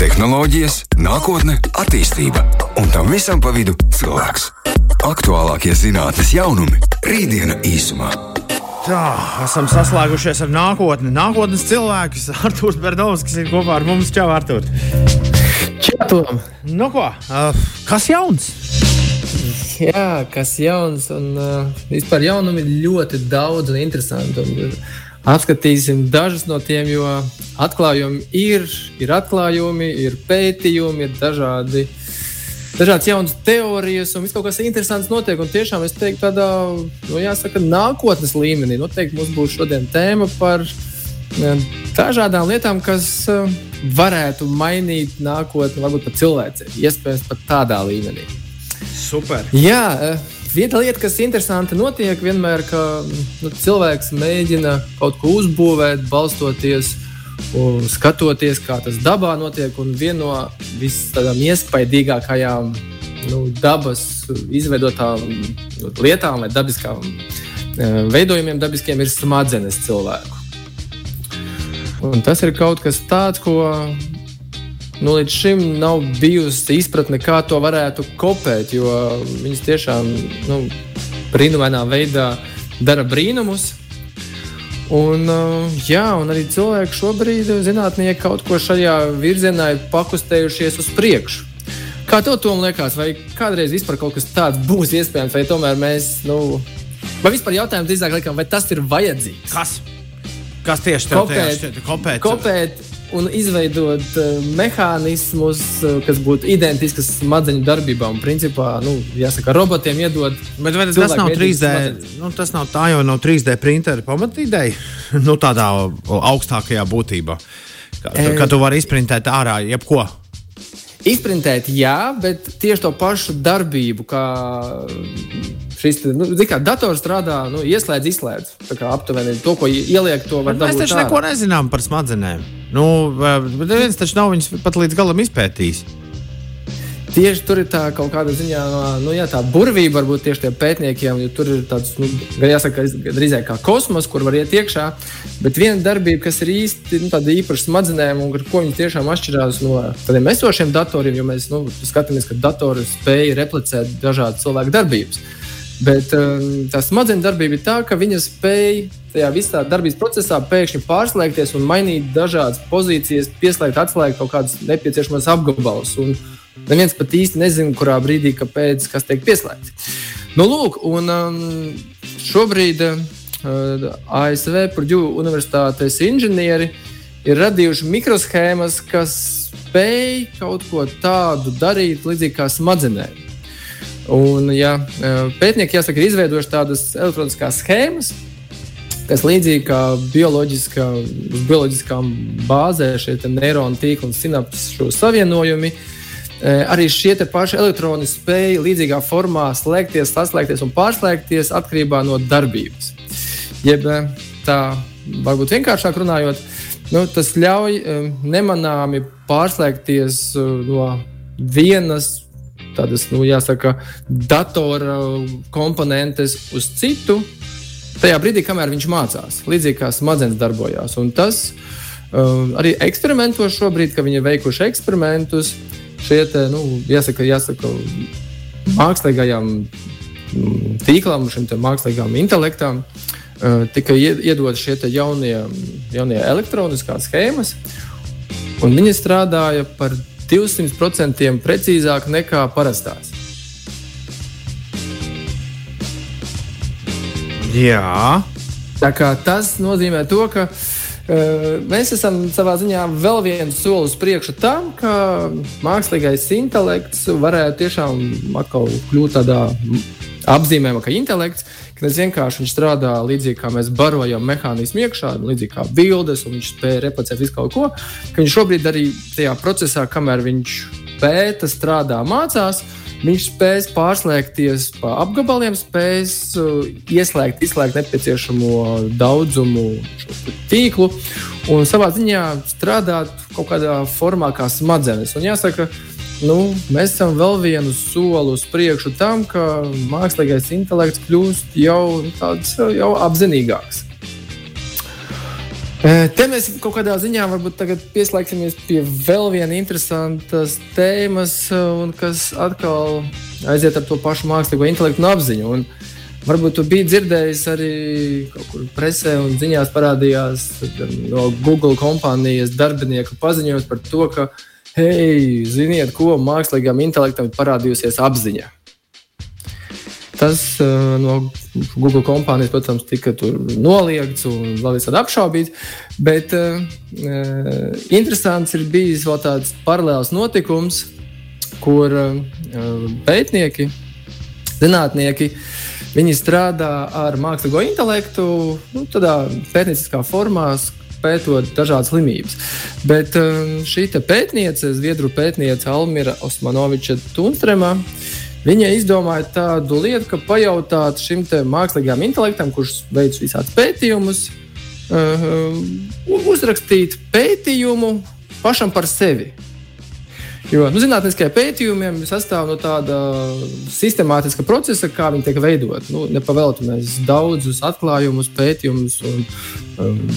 tehnoloģijas, nākotne, attīstība un tam visam pa vidu cilvēks. Aktuālākie zinātnīs jaunumi - rītdiena īsumā. Tā, esam saslēgušies ar nākotni. Nākotnes cilvēks, Arthurs Bernovs, kas ir kopā ar mums. Čau, Artur! Čau! Nu, ko? Uh, kas jauns? Jā, kas jauns. Un, uh, vispār jaunumi ir ļoti daudz un interesanti. Un, uh, Apskatīsim dažus no tiem, jo atklājumi ir, ir atklājumi, ir pētījumi, ir dažādi, dažādas jaunas teorijas, un viss kaut kas interesants notiek. Un tiešām es teiktu, tādā nu, jāsaka, nākotnes līmenī. Noteikti mums būs šodien tēma par dažādām lietām, kas varētu mainīt nākotni, varbūt pat cilvēci. Iespējams, pat tādā līmenī. Super! Jā, Viena lieta, kas interesanti notiek, vienmēr, ka nu, cilvēks mēģina kaut ko uzbūvēt, balstoties un skatoties, kā tas dabā notiek. Un viena no visām iespaidīgākajām nu, dabas izveidotām nu, lietām vai dabiskām e, veidojumiem, dabiskiem ir smadzenes cilvēku. Un tas ir kaut kas tāds, ko nu, līdz šim nav bijusi izpratne, kā to varētu kopēt. Jo viņas tiešām nu, brīnumainā veidā dara brīnumus. Un, uh, jā, un arī cilvēki šobrīd, zinātnieki, kaut ko šajā virzienā ir pakustējušies uz priekšu. Kā tev to liekas, vai kādreiz vispār kaut kas tāds būs iespējams, vai tomēr mēs, nu, vai vispār jautājums drīzāk liekam, vai tas ir vajadzīgs? Kas? Kas tieši tādā veidā kopēt? kopēt un izveidot uh, mehānismus, uh, kas būtu identiskas smadzeņu darbībām. Principā, nu, jāsaka, robotiem iedod. Bet vai tas nav 3D? Nu, tas nav tā jau nav 3D printera pamatīdēja, nu, tādā augstākajā būtībā. Kā, e... Kad tu vari izprintēt ārā jebko. Izprintēt, jā, bet tieši to pašu darbību, kā šis nu, kā, dators strādā, nu, ieslēdz, izslēdz. Tā kā aptuveni to, ko ieliek, to var dabūt. Mēs taču neko nezinām par smadzenēm. Nu, viens taču nav viņus pat līdz galam izpētījis. Tieši tur ir tā kaut kāda ziņā, nu, jā, tā burvība varbūt tieši tiem pētniekiem, jo tur ir tāds, nu, jāsaka, drīzāk kā kosmos, kur var iet iekšā. Bet viena darbība, kas ir īsti nu, īpaša smadzenēm, un ar ko viņi tiešām atšķirās no tādiem esošiem datoriem, jo mēs nu, skatāmies, ka datori spēj replicēt dažādas cilvēku darbības. Bet um, tā smadzeņu darbība ir tā, ka viņa spēj tajā visā darbības procesā pēkšņi pārslēgties un mainīt dažādas pozīcijas, pieslēgt, atslēgt kaut kādus nepieciešamos apgabalus. Un neviens pat īsti nezina, kurā brīdī, kāpēc, kas tiek pieslēgts. Nu, lūk, un um, šobrīd uh, ASV Purdue Universitātes inženieri ir radījuši mikroshēmas, kas spēj kaut ko tādu darīt līdzīgi kā smadzenēm. Un, ja, pētnieki jāsaka, ir izveidojuši tādas elektroniskās schēmas, kas līdzīgi kā bioloģiskā, uz bioloģiskām bāzēm, šie neironu tīkli un sinapšu savienojumi, arī šie paši elektroni spēja līdzīgā formā slēgties, saslēgties un pārslēgties atkarībā no darbības. Jeb tā varbūt vienkāršāk runājot, nu, tas ļauj nemanāmi pārslēgties no vienas tādas, nu, jāsaka, datora komponentes uz citu. Tajā brīdī, kamēr viņš mācās, līdzīgi kā smadzenes darbojās. Un tas um, arī eksperimentos šobrīd, kad viņi ir veikuši eksperimentus, šie te, nu, jāsaka, jāsaka, mākslīgajām mm, tīklam, šim mākslīgām intelektam, uh, tika iedot šie jaunie, jaunie elektroniskās schēmas. Un viņi strādāja par 200% precīzāk nekā parastās. Jā. Tā kā tas nozīmē to, ka uh, mēs esam savā ziņā vēl viens solis priekšu tam, ka mākslīgais intelekts varētu tiešām atkal kļūt tādā apzīmējama kā intelekts, ka tas vienkārši strādā līdzīgi kā mēs barojam mehānismu iekšā, līdzīgi kā bildes, un viņš spēja replicēt visu kaut ko. Viņš šobrīd arī tajā procesā, kamēr viņš pēta, strādā, mācās. Viņš spēs pārslēgties pa apgabaliem, spēs uh, ieslēgt, izslēgt nepieciešamo daudzumu tīklu un savā ziņā strādāt kaut kādā formā kā smadzenes. Un jāsaka, ka nu, mēs esam vēl vienu soli uz priekšu tam, ka mākslīgais intelekts kļūst jau tāds jau apzinīgāks. Te mēs kaut kādā ziņā varbūt pieslēgsimies pie vēl vienas interesantas tēmas, kas atkal aiziet ar to pašu mākslīgo intelektu un apziņu. Un varbūt tu biji dzirdējis arī kaut kur presē un ziņās parādījās no Google kompānijas darbinieku paziņojums par to, ka, hei, ziniet, ko mākslīgam intelektam ir parādījusies apziņa. Tas uh, no Google kompānijas, protams, tika noliegts un visādi apšaubīts. Bet uh, interesants ir bijis vēl tāds paralēls notikums, kur uh, pētnieki, zinātnieki, viņi strādā ar mākslīgo intelektu, nu, tādā pētnieciskā formā, pētot dažādas slimības. Bet šī pētniece, Zviedru pētniece Almira Osmanoviča Tunstrema, Viņa izdomāja tādu lietu, ka pajautāt šim mākslīgajam intelektam, kurš veic visādus pētījumus, uh, uzrakstīt pētījumu pašam par sevi. Jo nu, zinātniskie pētījumi sastāv no tāda sistemātiska procesa, kā viņi tiek veidoti. Nu, Nepavēlti mēs daudzus atklājumus, pētījumus un um,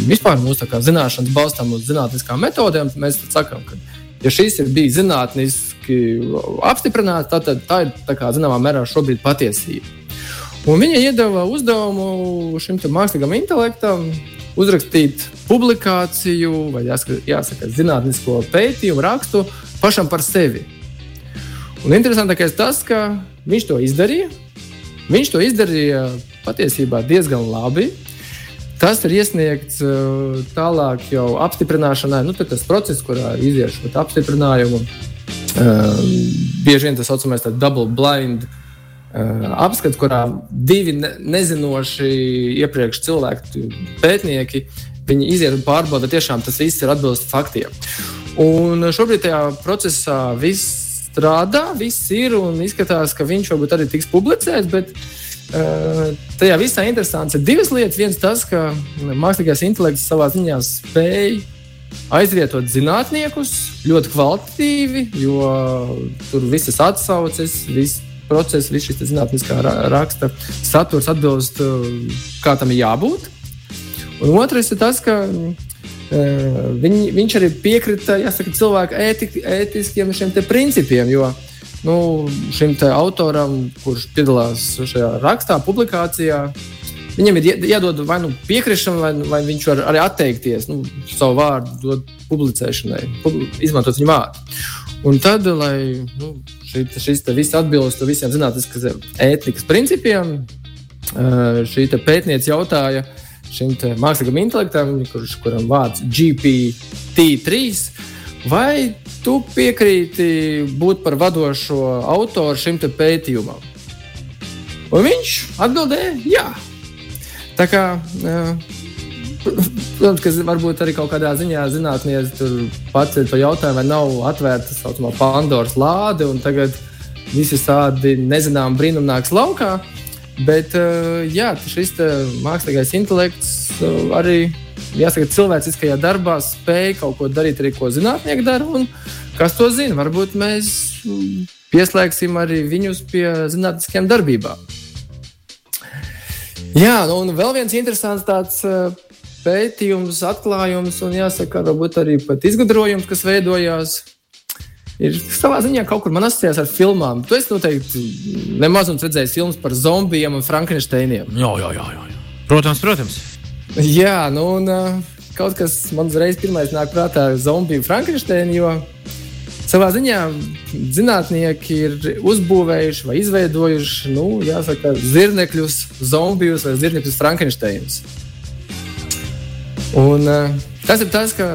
vispār mūsu zināšanas balstām uz zinātniskām metodēm. Mēs sakām, ka ja šis ir bijis zinātniski apstiprināts, tad tā ir tā kā, zināmā mērā šobrīd patiesība. Un viņa iedeva uzdevumu šim mākslīgam intelektam uzrakstīt publikāciju, vai jāsaka, jāsaka zinātnisko pētījumu rakstu pašam par sevi. Un interesantākais tas, ka viņš to izdarīja. Viņš to izdarīja patiesībā diezgan labi. Tas ir iesniegts uh, tālāk jau apstiprināšanai. Nu, tas process, kurā iziet šo apstiprinājumu, uh, bieži vien tas saucamais double blind uh, apskats, kurā divi ne, nezinoši iepriekš cilvēki, pētnieki, viņi iziet un pārbauda, tiešām tas viss ir atbilst faktiem. Un šobrīd tajā procesā viss strādā, viss ir un izskatās, ka viņš varbūt arī tiks publicēts. Tajā visā interesants ir divas lietas. Viens tas, ka mākslīgais intelekts savā ziņā spēj aizvietot zinātniekus ļoti kvalitatīvi, jo tur visas atsauces, viss process, viss šis zinātniskā raksta saturs atbilst, kā tam ir jābūt. Un otrs ir tas, ka viņ, viņš arī piekrita jāsaka, cilvēku ētik, ētiskiem principiem. Jo, uh, nu, šim autoram, kurš piedalās šajā rakstā, publikācijā, viņam ir jādod vai nu piekrišana, vai, vai viņš var arī atteikties nu, savu vārdu dot publicēšanai, publi izmantot viņa vārdu. Un tad, lai nu, šī, šis viss atbilstu visiem zinātniskas ētikas principiem, šī pētniece jautāja šim mākslīgam intelektam, kurš, kuram vārds GPT-3, vai tu piekrīti būt par vadošo autoru šim pētījumam? Un viņš atbildēja, jā. Tā kā, protams, ka varbūt arī kaut kādā ziņā zinātnēs tur pats ir to jautājumu, vai nav atvērta tā saucamā Pandoras lāde, un tagad visi tādi nezināmi brīnumi nāks laukā. Bet jā, šis mākslīgais intelekts arī jāsaka, cilvēciskajā darbā spēj kaut ko darīt, arī ko zinātnieki dara. Un, kas to zina? Varbūt mēs pieslēgsim arī viņus pie zinātniskiem darbībām. Jā, nu, un vēl viens interesants tāds uh, pētījums, atklājums, un jāsaka, varbūt arī pat izgudrojums, kas veidojās. Ir savā ziņā kaut kur man asociējās ar filmām. Tu esi noteikti nemaz redzējis filmas par zombijiem un frankensteiniem. Jā, jā, jā. jā. Protams, protams. Jā, nu, un kaut kas man uzreiz pirmais nāk prātā - zombiju Frankensteina. Jo savā ziņā zinātnieki ir uzbūvējuši vai izveidojuši nu, jāsaka, zirnekļus, zombijus vai zirnekļus Frankensteinus. Un, uh, tas ir tas, ka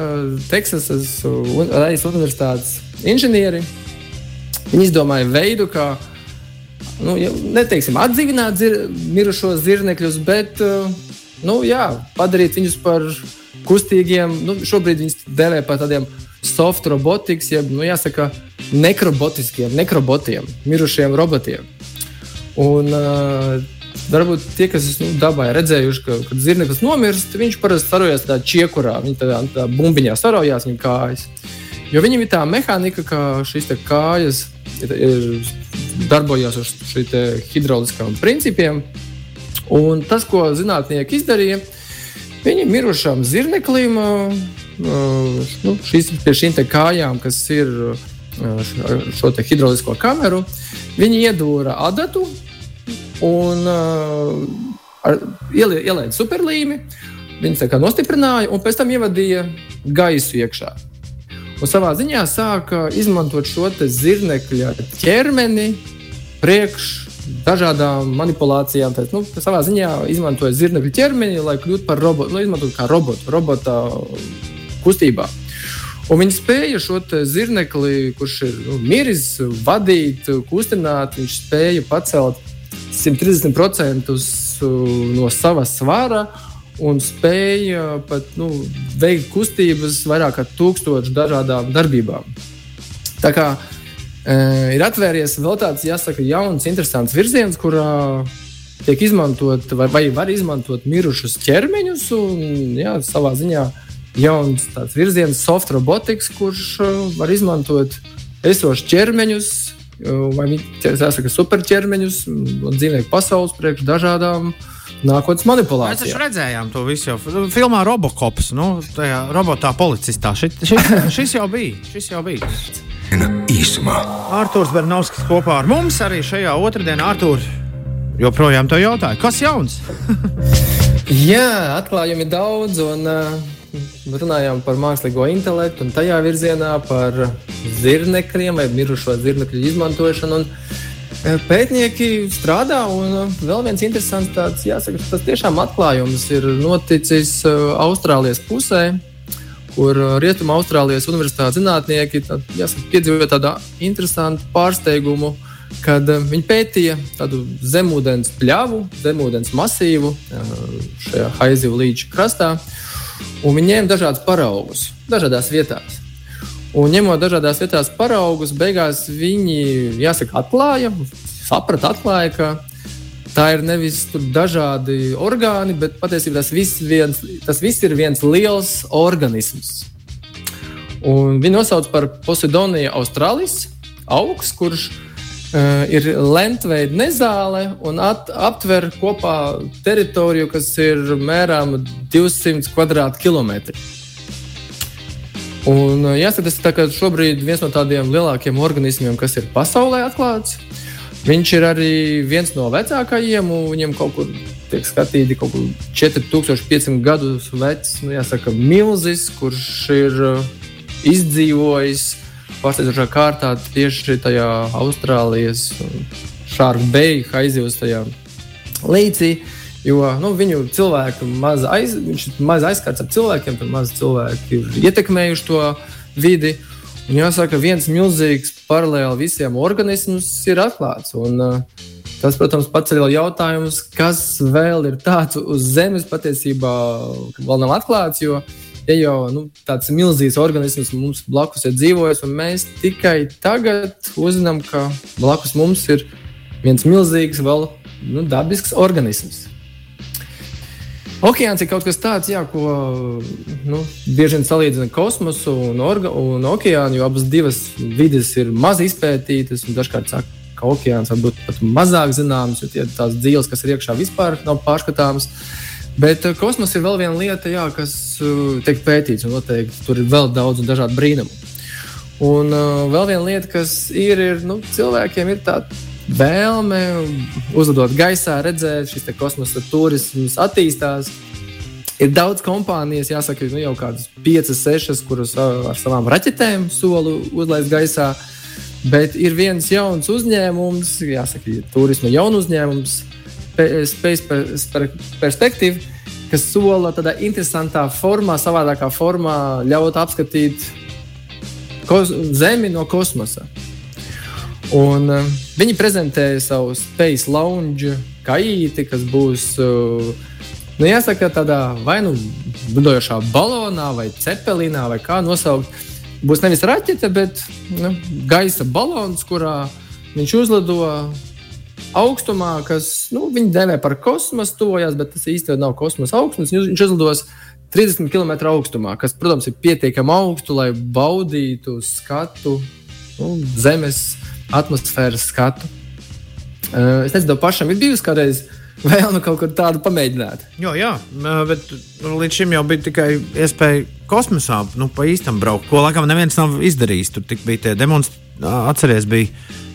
Teksasas Reizes Universitātes inženieri izdomāja veidu, kā nu, neteiksim, atdzīvināt zir, mirušos zirnekļus, bet uh, nu, jā, padarīt viņus par kustīgiem. Nu, šobrīd viņus dēvē par tādiem soft robotikas, jeb, nu, jāsaka, nekrobotiskiem, nekrobotiem, mirušiem robotiem. Un, uh, Varbūt tie, kas nu, dabā ir redzējuši, ka, kad zirneklis nomirst, viņš parasti starojas tādā čiekurā, viņa tādā, tādā bumbiņā starojās viņa kājas. Jo viņam ir tā mehānika, ka šīs kājas ir, ir darbojas uz šiem hidrauliskām principiem. Un tas, ko zinātnieki izdarīja, Viņi mirušām zirneklim, nu, šīs, pie šīm kājām, kas ir šo hidraulisko kameru, viņi iedūra adatu un uh, ielēja superlīmi. Viņi tā kā nostiprināja un pēc tam ievadīja gaisu iekšā. Un savā ziņā sāka izmantot šo zirnekļa ķermeni priekš dažādām manipulācijām. Tad, nu, savā ziņā izmantoja zirnekļa ķermeni, lai kļūtu par robotu, lai izmantotu kā robotu, robota kustībā. Un viņi spēja šo zirnekli, kurš ir nu, miris, vadīt, kustināt. Viņš spēja pacelt 130% no sava svara un spēja pat nu, veikt kustības vairāk kā tūkstošu dažādām darbībām. Tā kā e, ir atvēries vēl tāds, jāsaka, jauns, interesants virziens, kurā tiek izmantot vai, vai var izmantot mirušus ķermeņus un jā, savā ziņā jauns virziens, soft robotics, kurš uh, var izmantot esošus ķermeņus, vai jāsaka, superķermeņus un dzīvnieku pasaules priekš dažādām nākotnes manipulācija. Mēs taču redzējām to visu jau filmā Robocops, nu, tajā robotā policistā. Šis, šis, šis jau bija. Šis jau bija. Īsumā. Arthurs Bernovskis kopā ar mums arī šajā otrdienā. Arthur, joprojām te jautāja, kas jauns? Jā, atklājumi daudz. Un, uh, runājām par mākslīgo intelektu un tajā virzienā par zirnekļiem vai mirušo zirnekļu izmantošanu. Un, Eh, pētnieki strādā, un eh, vēl viens interesants tāds, jāsaka, tas tiešām atklājums ir noticis eh, Austrālijas pusē, kur Rietumā Austrālijas universitātes zinātnieki tā, jāsaka, piedzīvoja tādu interesantu pārsteigumu, kad viņi pētīja tādu zemūdens pļavu, zemūdens masīvu šajā haizivu līča krastā, un viņi ņēma dažādus paraugus dažādās vietās. Un ņemot dažādās vietās paraugus, beigās viņi, jāsaka, atklāja, saprata, atklāja, ka tā ir nevis dažādi orgāni, bet patiesībā tas viss, viens, tas viss ir viens liels organisms. Un viņi nosauc par Poseidoniju Austrālijas augstu, kurš uh, ir lentveida nezāle un at, aptver kopā teritoriju, kas ir mērām 200 km2. Un, jāsaka, tas ir šobrīd viens no tādiem lielākiem organismiem, kas ir pasaulē atklāts. Viņš ir arī viens no vecākajiem, un viņam kaut kur tiek skatīti kaut kur 4500 gadus vecs, nu, jāsaka, milzis, kurš ir izdzīvojis pārsteidzošā kārtā tieši tajā Austrālijas šāru beigās aizjūtas tajā līcī. Jo nu, viņu cilvēku maz, aiz, maz aizskārts ar cilvēkiem, tad maz cilvēki ir ietekmējuši to vidi. Un jāsaka, viens milzīgs paralēli visiem organismiem ir atklāts. Un, uh, tas, protams, paceļ jautājumus, kas vēl ir tāds uz Zemes patiesībā vēl nav atklāts. Jo, ja jau nu, tāds milzīgs organisms mums blakus ir dzīvojis, un mēs tikai tagad uzzinām, ka blakus mums ir viens milzīgs, vēl nu, dabisks organisms. Okeāns ir kaut kas tāds, jā, ko nu, bieži vien salīdzina kosmosu un, orga, un okeānu, jo abas divas vidas ir maz izpētītas. Dažkārt saka, ka okeāns varbūt pat mazāk zināms, jo tās dzīves, kas ir iekšā, vispār nav pārskatāmas. Bet uh, kosmos ir vēl viena lieta, jā, kas uh, tiek pētīts, un noteikti tur ir vēl daudz un dažādu brīnumu. Un uh, vēl viena lieta, kas ir, ir nu, cilvēkiem ir tāda vēlme uzlidot gaisā, redzēt, šis kosmosa turisms attīstās. Ir daudz kompānijas, jāsaka, nu jau kādas piecas, sešas, kuras ar savām raķetēm soli uzlaist gaisā. Bet ir viens jauns uzņēmums, jāsaka, turisma jauns uzņēmums, Space Perspective, kas sola tādā interesantā formā, savādākā formā ļaut apskatīt Zemi no kosmosa. Un, uh, viņi prezentēja savu Space Lounge kaīti, kas būs, uh, nu, jāsaka, tādā vai nu lidojošā balonā, vai cepelīnā, vai kā nosaukt. Būs nevis raķete, bet nu, gaisa balons, kurā viņš uzlido augstumā, kas nu, viņi devē par kosmosu, tuvojas, bet tas īstenībā nav kosmosa augstums. Viņš uzlidos 30 km augstumā, kas, protams, ir pietiekami augstu, lai baudītu skatu nu, Zemes atmosfēras skatu. Uh, es nezinu, pašam ir bijusi kādreiz vēl nu kaut kur tādu pamēģināt. Jo, jā, bet līdz šim jau bija tikai iespēja kosmosā, nu, pa īstam braukt, ko laikam neviens nav izdarījis. Tur bija tie demonstrācijas, atceries, bija.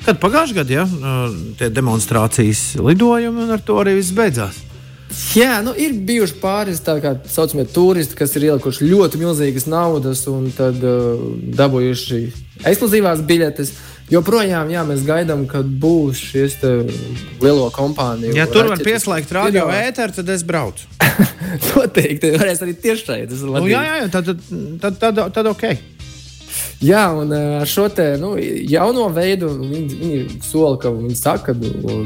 Kad pagājušajā gadā ja, tie demonstrācijas lidojumi, un ar to arī viss beidzās. Jā, nu, ir bijuši pāris tā kā saucamie turisti, kas ir ielikuši ļoti milzīgas naudas un tad uh, dabūjuši ekskluzīvās biļetes. Joprojām jā, mēs gaidām, kad būs šis lielo kompāniju. Ja tur var pieslēgt radio ēteru, tad es braucu. Noteikti, varēs arī tiešraidi. Nu, jā, jā, jā, tad, tad, tad, tad ok. Jā, un uh, ar šo te, nu, jauno veidu viņi, viņi sola, ka viņi saka, ka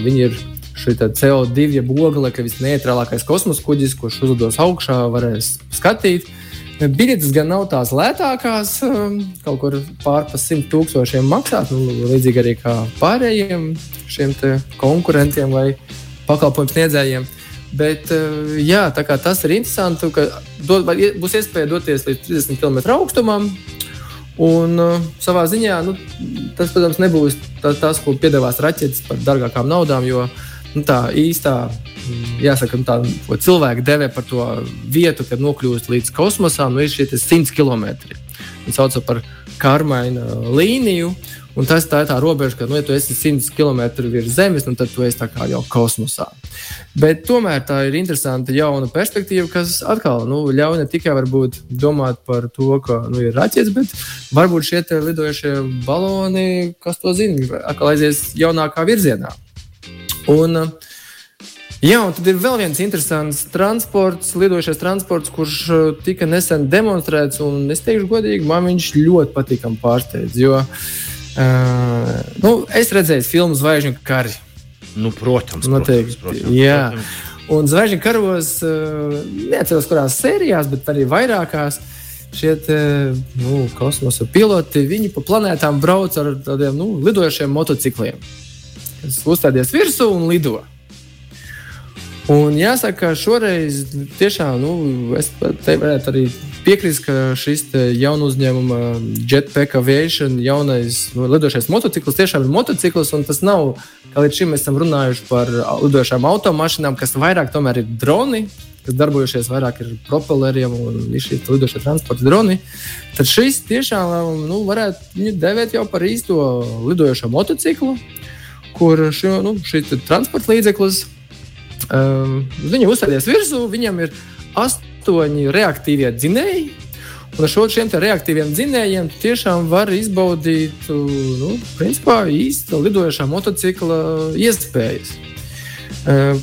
viņi ir šī CO2 jeb ogle, ka visneitrālākais kosmosa kuģis, kurš uzlidos augšā, varēs skatīt. Biļetes gan nav tās lētākās, um, kaut kur pārpa simt tūkstošiem maksāt, nu, līdzīgi arī kā pārējiem šiem konkurentiem vai pakalpojumu sniedzējiem. Bet uh, jā, tas ir interesanti, ka dod, būs iespēja doties līdz 30 km augstumam. Un uh, savā ziņā nu, tas, protams, nebūs tā, tas, ko piedāvās raķetes par dārgākām naudām, jo nu, tā īstā, mm, jāsaka, nu, tā, ko cilvēki devē par to vietu, kad nokļūst līdz kosmosam, nu, ir šie 100 km. Viņi sauc par karmaina līniju. Un tas tā ir tā robeža, ka, nu, ja tu esi 100 km virs zemes, nu, tad tu esi jau kosmosā. Bet tomēr tā ir interesanta jauna perspektīva, kas atkal nu, ļauj ne tikai domāt par to, ka nu, ir raķetes, bet varbūt šie lidojošie baloni, kas to zina, atkal aizies jaunākā virzienā. Un, Jā, un tad ir vēl viens interesants transports, lidojošais transports, kurš uh, tika nesen demonstrēts. Es teikšu, godīgi, man viņš ļoti patīkami pārsteidz. Jo uh, nu, es redzēju filmu Zvaigžņu kari. Nu, protams, Noteikti. protams, protams, jā. protams. Un Zvaigžņu karos, uh, neatceros, kurās sērijās, bet arī vairākās. Šie te, nu, kosmosa piloti, viņi pa planētām brauc ar tādiem nu, lidojošiem motocikliem kas uzstāties virsū un lido. Un jāsaka, ka šoreiz tiešām nu, es te varētu arī piekrist, ka šis jaunu uzņēmuma Jetpack Aviation jaunais lidošais motociklis tiešām ir motociklis. Tas nav, kā līdz šim mēs esam runājuši par lidošām automašīnām, kas vairāk tomēr ir droni, kas darbojušies vairāk ar propelleriem un šīs lidošie transporta droni. Tad šis tiešām nu, varētu devēt jau par īsto lidojošo motociklu kur šo, nu, šis transporta līdzeklis um, uzstāties virsū, viņam ir astoņi reaktīvie dzinēji. Un ar šiem reaktīviem dzinējiem tiešām var izbaudīt nu, principā, īsta lidojošā motocikla iespējas. Uh,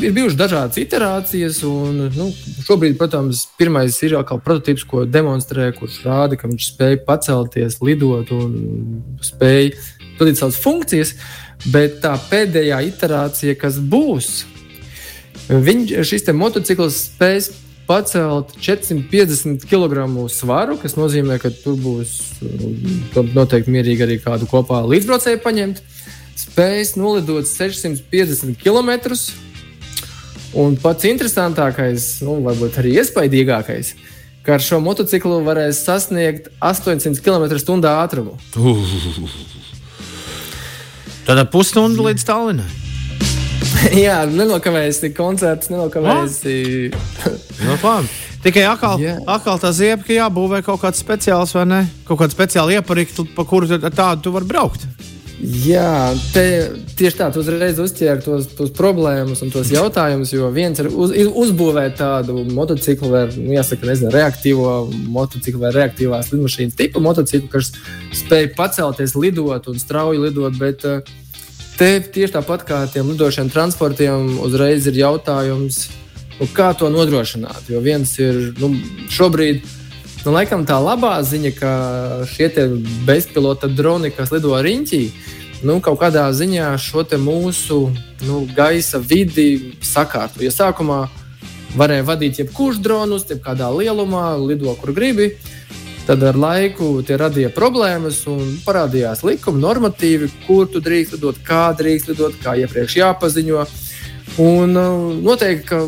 ir bijušas dažādas iterācijas, un nu, šobrīd, protams, pirmais ir kā prototyps, ko demonstrē, kurš rāda, ka viņš spēj pacelties, lidot un spēj pildīt savas funkcijas, bet tā pēdējā iterācija, kas būs, viņš, šis motociklis spēs pacelt 450 kg svaru, kas nozīmē, ka tur būs noteikti mierīgi arī kādu kopā līdzbraucēju paņemt. Spējas nolidot 650 km. Un pats interesantākais, nu, varbūt arī iespaidīgākais, ka ar šo motociklu varēs sasniegt 800 km/h ātrumu. Uh. Tad pusstundu līdz Tallinai. Jā, nenokavēsi koncerts, nenokavēsi. no, labi. Tikai atkal, yeah. atkal tā ziepka jābūvē kaut kāds speciāls vai ne? Kaut kāda speciāla ieparikta, pa kuru tādu tu vari braukt. Jā, te, tieši tā, tu uzreiz uzķēri tos, tos problēmas un tos jautājumus. Jo viens ir uz, uzbūvēt tādu motociklu, vai nu, jāsaka, nezinu, reaktīvo motociklu vai reaktīvās lidmašīnas tipu motociklu, kas spēj pacelties, lidot un strauji lidot. Bet eh, te tieši tāpat kā tiem lidošiem transportiem, uzreiz ir jautājums, nu, kā to nodrošināt. Jo viens ir nu, šobrīd Nu, laikam tā labā ziņa, ka šie bezpilota droni, kas lido riņķī, nu, kaut kādā ziņā šo mūsu nu, gaisa vidi sakārto. Ja sākumā varēja vadīt jebkurš dronus, jebkādā lielumā, lido kur gribi. Tad ar laiku tie radīja problēmas un parādījās likumi, normatīvi, kur tu drīkst lidot, kā drīkst lidot, kā iepriekš jāpaziņo. Un uh, noteikti, ka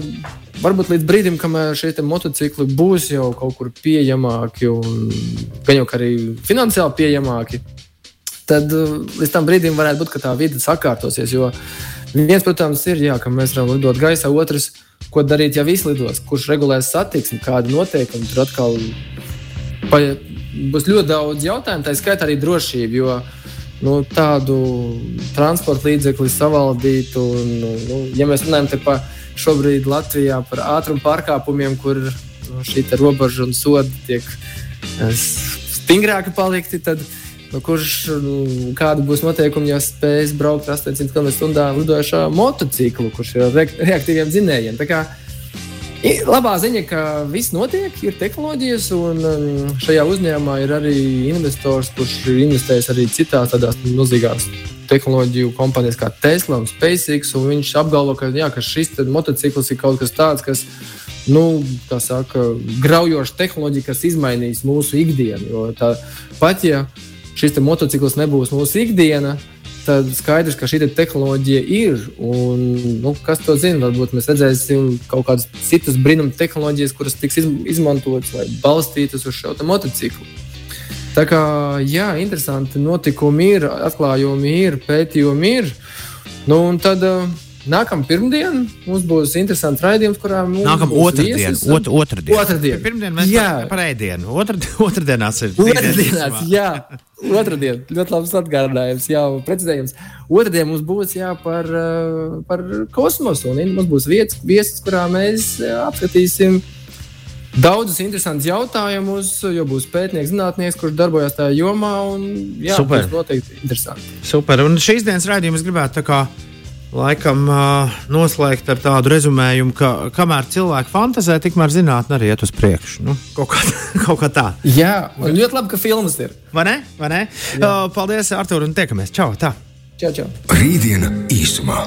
varbūt līdz brīdim, kamēr šie motocikli būs jau kaut kur pieejamāki un gan jau arī finansiāli pieejamāki, tad uh, līdz tam brīdim varētu būt, ka tā vide sakārtosies. Jo Viens, protams, ir, jā, ka mēs varam lidot gaisā, otrs, ko darīt, ja viss lidos, kurš regulēs satiksmi, kādi noteikumi. Tur atkal pa, būs ļoti daudz jautājumu, tā skaitā arī drošība. Jo nu, tādu transporta līdzekli savaldīt, un, nu, ja mēs runājam par šobrīd Latvijā par ātrumu pārkāpumiem, kur nu, šī robeža un sodi tiek eh, stingrāki palikti, tad nu, kurš, nu, kāda būs noteikumi, ja spēs braukt 800 km/h lidojošā motociklu, kurš ir ar re reaktīviem dzinējiem. Labā ziņa, ka viss notiek, ir tehnoloģijas, un um, šajā uzņēmumā ir arī investors, kurš ir investējis arī citās tādās milzīgās tehnoloģiju kompānijas kā Tesla un SpaceX. Un viņš apgalvo, ka, jā, ka šis motociklis ir kaut kas tāds, kas nu, saka, graujoša tehnoloģija, kas izmainīs mūsu ikdienu. Jo tā, pat ja šis motociklis nebūs mūsu ikdiena, tad skaidrs, ka šī te tehnoloģija ir. Un, nu, kas to zina? Varbūt mēs redzēsim kaut kādas citas brīnuma tehnoloģijas, kuras tiks izmantotas vai balstītas uz šo motociklu. Tā kā jā, interesanti notikumi ir, atklājumi ir, pētījumi ir. Nu, un tad uh, Nākamā pirmdiena mums būs interesants raidījums, kurā mums Nākamā otrdiena. Ot, otrdiena. Otrdiena. Pirmdien mēs jā. par ēdienu. Otr, otrdienās ir. Otrdienās, jā. Otradien. Ļoti labs atgādinājums, jā, precizējums. Otradien mums būs jā par, par kosmosu. Un mums būs vietas, viesis, kurā mēs apskatīsim daudzus interesantus jautājumus, jo būs pētnieks, zinātnieks, kurš darbojas tajā jomā. Un, jā, Super. tas noteikti interesanti. Super. Un šīs dienas raidījums gribētu tā kā laikam noslēgt ar tādu rezumējumu, ka kamēr cilvēki fantazē, tikmēr zinātnē arī iet uz priekšu. Nu, kaut, kā, kaut kā tā. Jā, man ļoti labi, ka filmas ir. Vai ne? Vai ne? Uh, paldies, Artur, un tiekamies. Čau! Tā. Čau, čau! Rītdiena īsumā.